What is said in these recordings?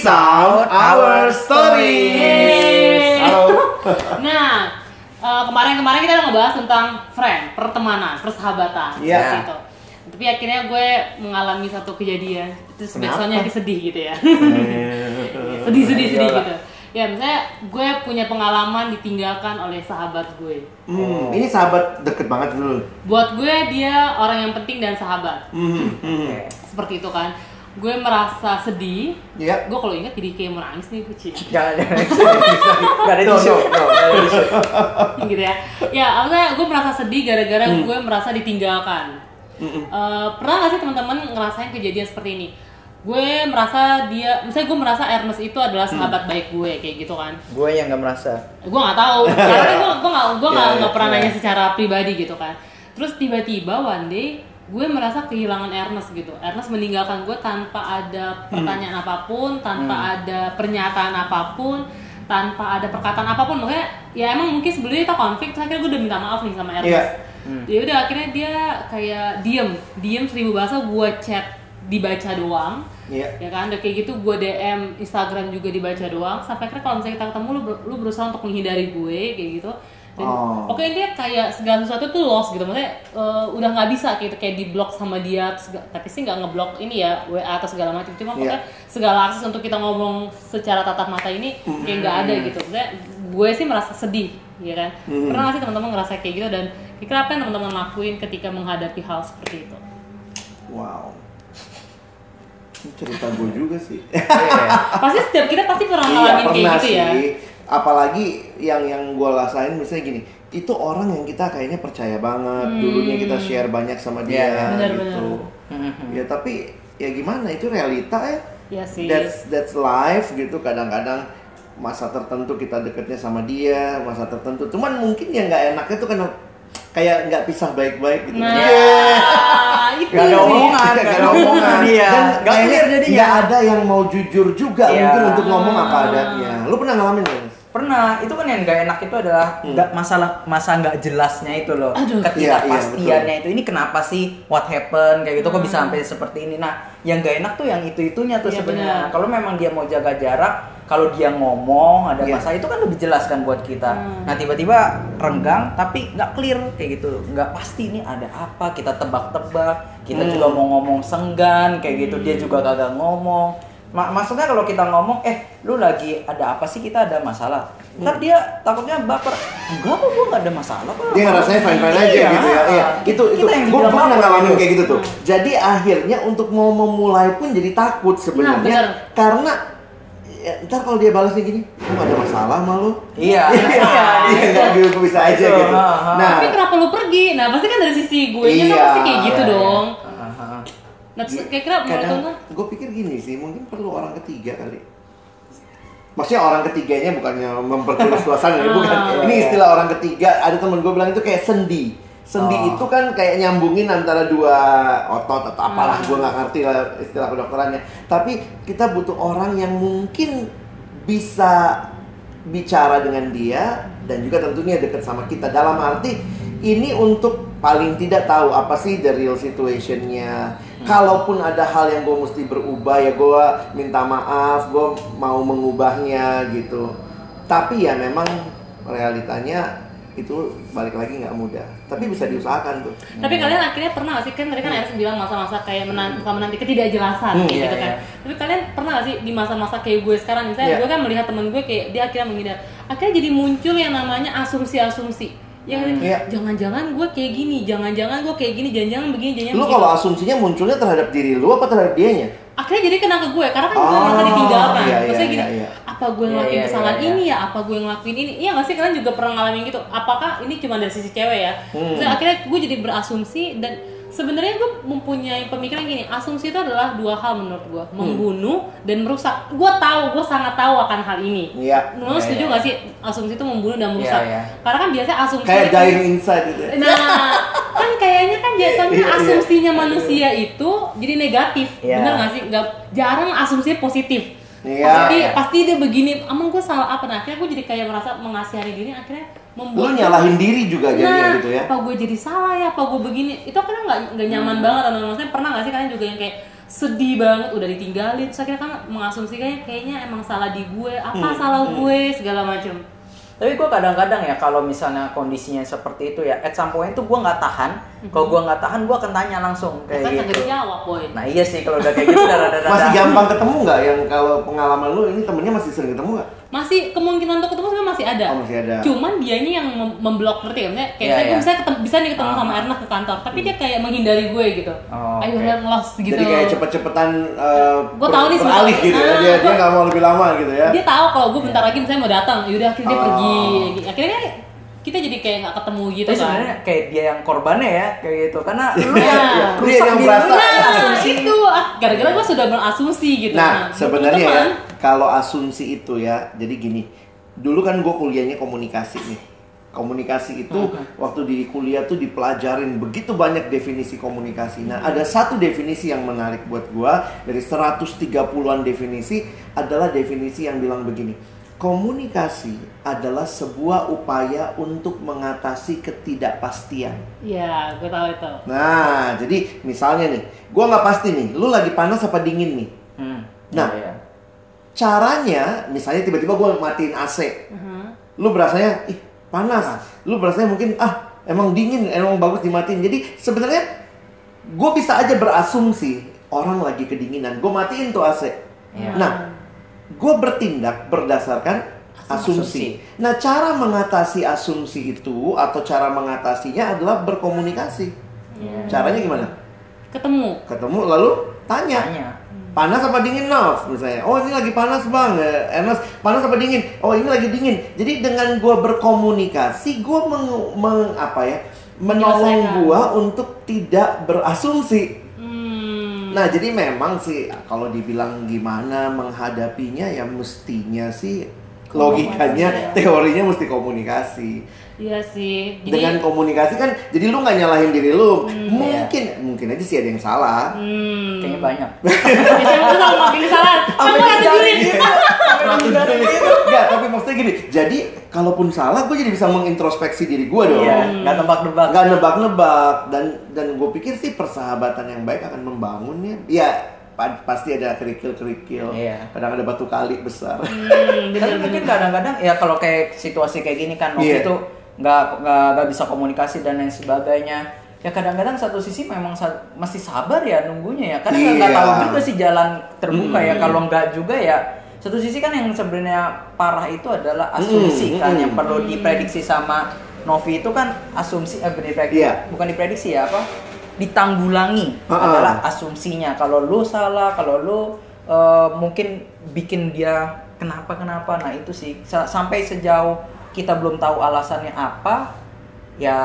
sound our stories. Halo. Nah, eh, kemarin-kemarin kita udah ngebahas tentang friend, pertemanan, persahabatan, Iya. seperti itu. Tapi akhirnya gue mengalami satu kejadian, terus lagi sedih gitu ya. Sedih, sedih, sedih gitu. Ya, misalnya gue punya pengalaman ditinggalkan oleh sahabat gue. Hmm, ini sahabat deket banget dulu. Buat gue dia orang yang penting dan sahabat. Hmm, hmm. Seperti itu kan. Gue merasa sedih. Iya. Gue kalau ingat jadi kayak mau nangis nih gue Ci. Jangan jangan. Gak ada No, tisu. no, no. Gak ada tisu. gitu ya. Ya, maksudnya gue merasa sedih gara-gara gue merasa ditinggalkan. Mm-mm. Eh, pernah gak sih teman-teman ngerasain kejadian seperti ini? Gue merasa dia, misalnya gue merasa Ernest itu adalah sahabat baik gue kayak gitu kan. Gue yang gak merasa. Gue nggak tahu, karena gue gue nggak gue nggak Iya, nggak pernah iya. nanya secara pribadi gitu kan. Terus tiba-tiba one day gue merasa kehilangan Ernest gitu. Ernest meninggalkan gue tanpa ada pertanyaan apa pun, tanpa ada pernyataan apa pun, tanpa ada perkataan apa pun. Makanya ya emang mungkin sebelumnya kita konflik, terus akhirnya gue udah minta maaf nih sama Ernest. Iya. Ya udah akhirnya dia kayak diem, diem seribu bahasa gue chat dibaca doang Iya. ya kan udah kayak gitu gue DM Instagram juga dibaca doang sampai akhirnya kalau misalnya kita ketemu lu, lu berusaha untuk menghindari gue kayak gitu dan Oh. pokoknya dia kayak segala sesuatu tuh lost gitu. Maksudnya eh, udah nggak bisa kayak kayak di blok sama dia tapi sih nggak ngeblok ini ya WA atau segala macam. Cuma pokoknya segala akses untuk kita ngomong secara tatap mata ini kayak nggak ada gitu. Maksudnya gue sih merasa sedih ya kan? Pernah nggak sih teman-teman ngerasa kayak gitu? Dan kira apa yang teman-teman lakuin ketika menghadapi hal seperti itu? Wow. Ini cerita gue juga sih. Iya. pasti setiap kita pasti pernah iya ngalamin kayak pernah gitu sih. ya Apalagi yang yang gue rasain misalnya gini, itu orang yang kita kayaknya percaya banget. Dulunya kita share banyak sama dia Iya, benar, gitu. Ya tapi ya gimana itu realita ya. Iya sih. That's that's life gitu. Kadang-kadang masa tertentu kita deketnya sama dia, masa tertentu. Cuman mungkin yang nggak enaknya tuh karena kayak nggak pisah baik-baik gitu. Nah, itu Gak ada omongan, Gak ada omongan. Iya. Dan Gak clear ada yang mau jujur juga Iya. mungkin untuk ngomong apa adanya. Lu pernah ngalamin nggak? Pernah, itu kan yang gak enak itu adalah nggak masalah masa nggak jelasnya itu loh. Aduh. Ketidakpastiannya itu ini kenapa sih what happened kayak gitu kok bisa sampai seperti ini. Nah, yang gak enak tuh yang itu-itunya tuh Iya, sebenarnya. benar. Kalau memang dia mau jaga jarak, kalau dia ngomong ada Iya. masalah itu kan lebih jelas kan buat kita. Hmm. Nah, tiba-tiba renggang tapi nggak clear kayak gitu. nggak pasti ini ada apa, kita tebak-tebak. Kita Hmm. juga mau ngomong senggan kayak gitu, dia juga kagak ngomong. Ma- maksudnya kalau kita ngomong, eh lu lagi ada apa sih kita ada masalah. Ntar dia takutnya baper. Enggak kok gua nggak ada masalah kok. Dia ngerasanya fine-fine aja Iya. gitu ya. Iya, itu itu Kita yang gue dibilang pernah ngalamin gitu. kayak gitu tuh. Jadi akhirnya untuk mau memulai pun jadi takut Nah, sebenarnya bener. karena ya, ntar kalau dia balasnya gini, lu gak ada masalah sama lu. Iya. Iya, iya, nggak gue bisa aja Itu, gitu. Nah, Tapi kenapa lu pergi? Nah, pasti kan dari sisi gue nya kan Iya, pasti kayak gitu iya, dong. Nah, kira-kira menurut gue pikir gini sih, mungkin perlu orang ketiga kali. Maksudnya orang ketiganya bukannya memperkeruh suasana, ya, bukan. Ah. Ini istilah orang ketiga. Ada temen gue bilang itu kayak sendi. Sendi Oh. itu kan kayak nyambungin antara dua otot atau apalah, Hmm. gue nggak ngerti lah istilah kedokterannya. Tapi kita butuh orang yang mungkin bisa bicara dengan dia dan juga tentunya dekat sama kita. Dalam arti ini untuk paling tidak tahu apa sih the real situationnya. Kalaupun ada hal yang gue mesti berubah ya gue minta maaf, gue mau mengubahnya gitu. Tapi ya memang realitanya itu balik lagi nggak mudah. Tapi bisa diusahakan tuh. Tapi kalian akhirnya pernah gak sih kan tadi kan Eris bilang masa-masa kayak menanti, bukan menanti ketidakjelasan Hmm, kayak iya, gitu kan. iya. Tapi kalian pernah gak sih di masa-masa kayak gue sekarang misalnya Iya. gue kan melihat temen gue kayak dia akhirnya menghindar. Akhirnya jadi muncul yang namanya asumsi-asumsi. Yang Iya. jangan-jangan gue kayak gini, jangan-jangan gue kayak gini, jangan-jangan begini, jangan Lu kalau asumsinya munculnya terhadap diri lu apa terhadap dianya? akhirnya jadi kena ke gue karena kan gue Oh, merasa ditinggalkan iya, iya, maksudnya gini iya, iya. apa gue Iya, ngelakuin iya, kesalahan iya, iya. ini ya apa gue ngelakuin ini iya nggak sih kalian juga pernah ngalamin gitu apakah ini cuma dari sisi cewek ya Hmm. Maksudnya akhirnya gue jadi berasumsi dan sebenarnya gue mempunyai pemikiran gini asumsi itu adalah dua hal menurut gue Hmm. membunuh dan merusak gue tahu gue sangat tahu akan hal ini Iya. Lu Iya, setuju iya. nggak sih asumsi itu membunuh dan merusak iya. karena kan biasanya asumsi Kayak itu- dying inside gitu ya. Nah, kan kayaknya kan jatuhnya Iya, iya. asumsinya manusia itu jadi negatif, Iya. bener nggak sih? Nggak jarang asumsinya positif. Iya. Pasti, pasti dia begini, emang gue salah apa? Nah, akhirnya gue jadi kayak merasa mengasihani diri, akhirnya Lu membuat nyalahin diri juga jadinya nah, gitu ya. apa gue jadi salah ya? Apa gue begini? Itu kan nggak nggak nyaman Hmm. banget, atau maksudnya pernah nggak sih kalian juga yang kayak sedih banget udah ditinggalin terus akhirnya kan mengasumsikannya kayaknya emang salah di gue apa Hmm, salah gue segala macam Tapi gue kadang-kadang ya kalau misalnya kondisinya seperti itu ya, at some point tuh gue nggak tahan. Kalau gue nggak tahan, gue akan tanya langsung kan kayak kagak gitu. dijawab boy Nah iya sih kalau udah kayak gitu udah rada-rada. Masih gampang ketemu nggak yang kalau pengalaman lu ini temennya masih sering ketemu nggak? Masih kemungkinan untuk ketemu sebenarnya masih ada. Oh, masih ada. Cuman dianya yang mem- memblok ngerti ya? Kayak Iya, saya iya. gue bisa ketemu bisa nih ketemu Ah. sama Erna ke kantor, tapi dia kayak menghindari gue gitu. Oh, Ayo oke. udah ngelos gitu. Jadi kayak cepet-cepetan uh, Gua tahu nih beralih sebenarnya. gitu ya. Ah, Dia dia gua- nggak mau lebih lama gitu ya. Dia tahu kalau gue bentar lagi misalnya mau datang, yaudah akhirnya dia Oh. pergi. Akhirnya kita jadi kayak nggak ketemu gitu Tapi kan. sebenarnya kayak dia yang korbannya ya kayak gitu karena lu Iya. yang Dia rusak yang diri merasa. lu, Nah, asumsi. itu ah, gara-gara gue sudah berasumsi gitu. Nah, sebenarnya ya kalau asumsi itu ya, jadi gini. Dulu kan gue kuliahnya komunikasi nih. Komunikasi itu waktu di kuliah tuh dipelajarin begitu banyak definisi komunikasi. Nah, ada satu definisi yang menarik buat gua dari 130-an definisi adalah definisi yang bilang begini. Komunikasi adalah sebuah upaya untuk mengatasi ketidakpastian. Iya, gue tahu itu. Nah, jadi misalnya nih, gua nggak pasti nih, lu lagi panas apa dingin nih? Hmm. Nah. Iya, iya. Caranya, misalnya tiba-tiba gue matiin AC, Uh-huh. lu berasanya ih panas, lu berasanya mungkin ah emang dingin, emang bagus dimatiin. Jadi sebenarnya gue bisa aja berasumsi orang lagi kedinginan, gue matiin tuh AC. Iya. Nah, gue bertindak berdasarkan asumsi. Nah, cara mengatasi asumsi itu atau cara mengatasinya adalah berkomunikasi. Caranya gimana? Ketemu. Ketemu lalu tanya. Tanya. Panas apa dingin, Nov? Misalnya, oh ini lagi panas bang, Eh, Enas, panas apa dingin? Oh ini lagi dingin. Jadi dengan gue berkomunikasi, gue meng, meng- apa ya, menolong gue untuk tidak berasumsi. Nah jadi memang sih kalau dibilang gimana menghadapinya ya mestinya sih logikanya, teorinya mesti komunikasi. Iya sih. Jadi Dengan komunikasi kan, jadi lu nggak nyalahin diri lu. mungkin, mungkin aja sih ada yang salah. hmm. Kayaknya banyak. Biasanya gue selalu salah. Kamu dijari. juri. Enggak, tapi maksudnya gini. Jadi, kalaupun salah, gue jadi bisa mengintrospeksi diri gue dong. Iya, nggak tebak-tebak. Nggak nebak-nebak. Dan dan gue pikir sih persahabatan yang baik akan membangunnya. Ya, pasti ada kerikil-kerikil. Iya. Kadang ada batu kali besar. Hmm, Tapi bener, mungkin kadang-kadang ya kalau kayak situasi kayak gini kan waktu Iya. itu nggak nggak bisa komunikasi dan lain sebagainya. Ya kadang-kadang satu sisi memang sa- masih sabar ya nunggunya ya. Karena nggak Iya. tahu juga sih jalan terbuka ya. Mm. Kalau nggak juga ya satu sisi kan yang sebenarnya parah itu adalah asumsi Mm, kan mm. yang perlu diprediksi sama Novi itu kan asumsi eh diprediksi Iya. bukan diprediksi ya apa ditanggulangi Ah, ah. adalah asumsinya kalau lu salah kalau lu eh, mungkin bikin dia kenapa kenapa nah itu sih Sa- sampai sejauh kita belum tahu alasannya apa ya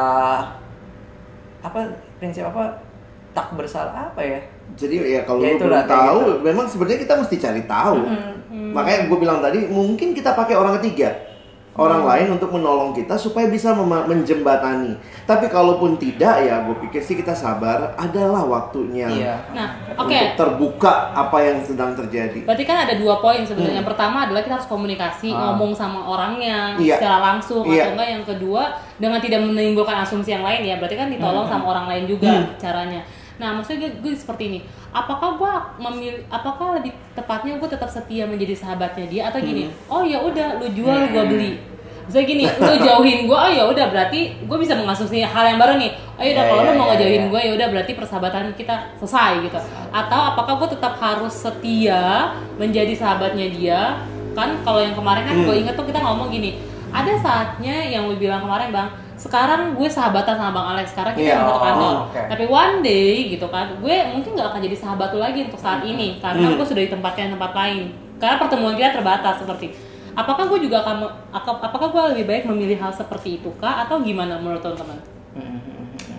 apa prinsip apa tak bersalah apa ya Jadi ya kalau Ya belum tahu, gitu. memang sebenarnya kita mesti cari tahu. Makanya gue bilang tadi, mungkin kita pakai orang ketiga, orang Hmm. lain untuk menolong kita supaya bisa menjembatani. Tapi kalaupun tidak, ya gue pikir sih kita sabar. Adalah waktunya iya Nah, oke. untuk terbuka apa yang sedang terjadi. Berarti kan ada dua poin sebenarnya. Hmm. Yang pertama adalah kita harus komunikasi, Ah. ngomong sama orangnya Iya. secara langsung Iya. atau enggak yang kedua dengan tidak menimbulkan asumsi yang lain ya. Berarti kan Hmm. ditolong sama orang lain juga caranya. Nah, maksudnya gue, gue seperti ini. Apakah gue memilih apakah lebih tepatnya gue tetap setia menjadi sahabatnya dia atau gini? Hmm. Oh ya udah lu jual gue beli. Misalnya gini, lu jauhin gue, oh ya udah berarti gue bisa mengasumsi hal yang baru nih. Oh ya udah Ya, kalau ya, lu mau ya, ngejauhin ya. gue ya udah berarti persahabatan kita selesai gitu. Atau apakah gue tetap harus setia menjadi sahabatnya dia? Kan kalau yang kemarin kan Hmm. gue inget tuh kita ngomong gini, ada saatnya yang lu bilang kemarin bang, sekarang gue sahabatan sama bang Alex, sekarang kita yang satu kantor. oh, oke. Tapi one day gitu kan, gue mungkin nggak akan jadi sahabat lu lagi untuk saat ini karena Hmm. gue sudah ditempatkan di tempat lain. Karena pertemuan kita terbatas seperti. Apakah gue juga akan, apakah gue lebih baik memilih hal seperti itu kah atau gimana menurut teman-teman?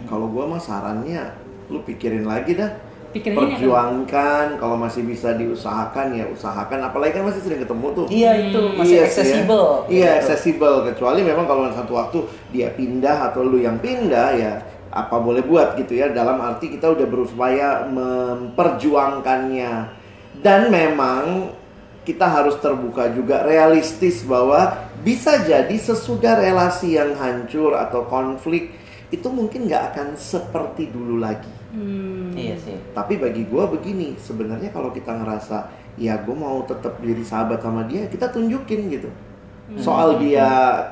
Kalau gue mah sarannya, lu pikirin lagi dah. Pikirin ini Perjuangkan, kalau masih bisa diusahakan ya usahakan. Apalagi kan masih sering ketemu tuh. iya itu masih Iya sih ya. accessible Iya, Gitu. accessible. Kecuali memang kalau satu waktu dia pindah atau lu yang pindah ya apa boleh buat gitu ya. Dalam arti kita udah berupaya memperjuangkannya. Dan memang kita harus terbuka juga realistis bahwa bisa jadi sesudah relasi yang hancur atau konflik itu mungkin nggak akan seperti dulu lagi. Hmm. Iya sih. Tapi bagi gue begini, sebenarnya kalau kita ngerasa ya gue mau tetap jadi sahabat sama dia, kita tunjukin gitu. Hmm. Soal dia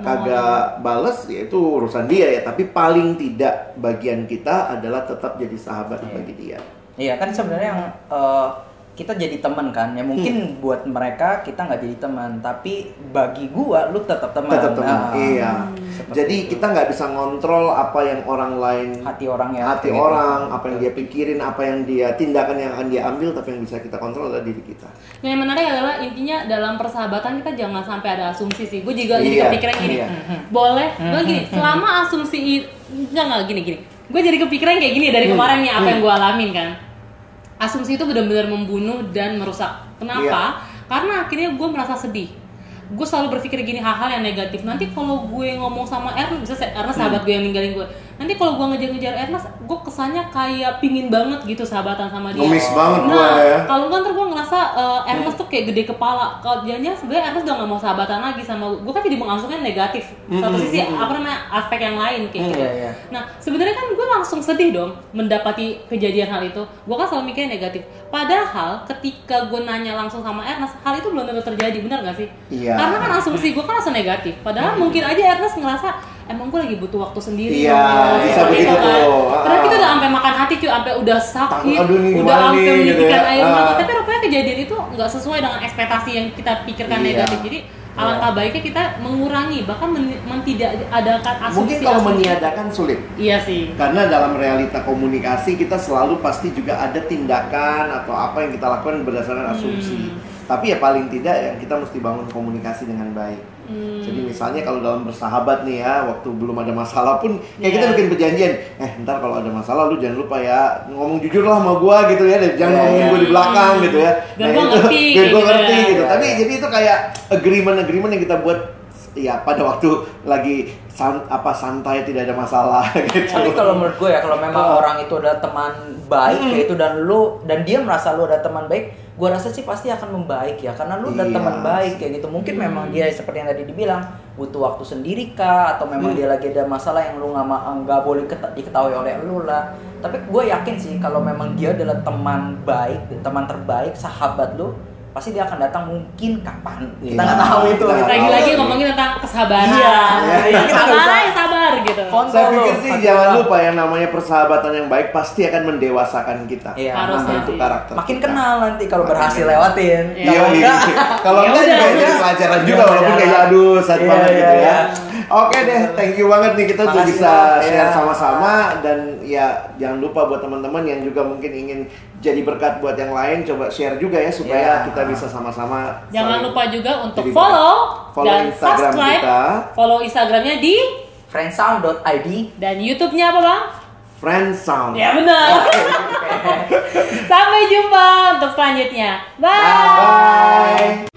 kagak bales, ya itu urusan dia ya. Tapi paling tidak bagian kita adalah tetap jadi sahabat Iya. bagi dia. Iya kan sebenarnya yang eh, kita jadi teman kan ya mungkin buat mereka kita nggak jadi teman tapi bagi gua lu tetap teman. Tetap teman. Nah, iya. seperti Jadi itu. kita nggak bisa ngontrol apa yang orang lain hati orang ya hati gitu. orang, apa yang dia pikirin, apa yang dia tindakan yang akan dia ambil, tapi yang bisa kita kontrol adalah diri kita. Nah, yang menarik adalah intinya dalam persahabatan kita jangan sampai ada asumsi sih. Gue juga jadi Iya, kepikiran gini. iya. Boleh, gue gini. Selama asumsi i- enggak enggak gini gini. Gue jadi kepikiran kayak gini dari kemarin nih apa yang gue alamin kan. Asumsi itu benar-benar membunuh dan merusak. Kenapa? Karena akhirnya gue merasa sedih. Gue selalu berpikir gini hal-hal yang negatif. Nanti kalau gue ngomong sama Ernest, bisa Ernest sahabat gue yang ninggalin gue. Nanti kalau gue ngejar-ngejar Ernest, gue kesannya kayak pingin banget gitu sahabatan sama dia. Ngemis banget nah, gua ya. kalau kan ntar gue ngerasa uh, Ernest tuh kayak gede kepala. Kalau jangan sebenarnya Ernest udah gak mau sahabatan lagi sama gue. Gue kan jadi mengasumsikan negatif. Satu sisi apa namanya aspek yang lain kayak Hmm, gitu. iya, iya. Nah sebenarnya kan gue langsung sedih dong mendapati kejadian hal itu. Gue kan selalu mikirnya negatif. Padahal ketika gue nanya langsung sama Ernest, hal itu belum tentu terjadi, benar gak sih? Iya. Karena kan asumsi gue kan langsung negatif. Padahal mungkin aja Ernest ngerasa emang gue lagi butuh waktu sendiri. Iya, loh." bisa Seperti begitu itu kan. tuh. Ah. kita udah sampai makan hati cuy, sampai udah sakit, aduh, nih udah sampai nih, gitu menitikan ya. air mata. Ah. Tapi rupanya kejadian itu nggak sesuai dengan ekspektasi yang kita pikirkan Iya. negatif. Jadi alangkah baiknya kita mengurangi, bahkan men, men- tidak adakan asumsi. Mungkin kalau asumsi. meniadakan sulit. Iya sih. Karena dalam realita komunikasi kita selalu pasti juga ada tindakan atau apa yang kita lakukan berdasarkan asumsi. Hmm. Tapi ya paling tidak ya kita mesti bangun komunikasi dengan baik. Hmm. Jadi misalnya kalau dalam bersahabat nih ya, waktu belum ada masalah pun kayak kita Iya. bikin perjanjian, eh ntar kalau ada masalah lu jangan lupa ya ngomong jujur lah sama gua gitu ya, dan jangan Iya, ngomongin iya. gua di belakang gitu ya. Biar gua ngerti, biar gua gitu ngerti ya. gitu. Iya, Tapi iya. jadi itu kayak agreement agreement yang kita buat ya pada waktu lagi san- apa santai tidak ada masalah gitu. Tapi kalau menurut gue ya kalau memang orang itu adalah teman baik Hmm. kayak itu dan lu dan dia merasa lu ada teman baik, gue rasa sih pasti akan membaik ya karena lu udah Iya. teman baik kayak gitu. Mungkin memang dia seperti yang tadi dibilang butuh waktu sendiri kah atau memang Hmm. dia lagi ada masalah yang lu nggak nggak boleh keta- diketahui oleh lu lah. Tapi gue yakin sih kalau memang dia adalah teman baik, teman terbaik, sahabat lu, pasti dia akan datang mungkin kapan. Kita Iya, nggak tahu itu. nggak Lagi-lagi tahu. ngomongin tentang kesabaran. Iya, iya, iya, kita nggak sabar, sabar gitu. Kon- Saya pikir sih hati jangan lupa yang namanya persahabatan yang baik pasti akan mendewasakan kita. Iya. Harusnya membentuk sih. karakter. Makin kita. kenal nanti kalau berhasil lewatin. Iya, Iya, Kalau iya. enggak, Kalau Ya juga jadi pelajaran Iya, juga walaupun kayak aduh Iya, banget iya, gitu ya. Oke deh, thank you banget nih kita udah Makasih, bisa share Iya. sama-sama dan ya jangan lupa buat teman-teman yang juga mungkin ingin jadi berkat buat yang lain coba share juga ya supaya Iya. kita bisa sama-sama Jangan lupa juga untuk follow, Follow dan Instagram subscribe. kita. Follow Instagramnya di friendsound.id dan YouTube-nya apa bang? Friend Sound. Ya benar. Sampai jumpa untuk selanjutnya. Bye. Bye.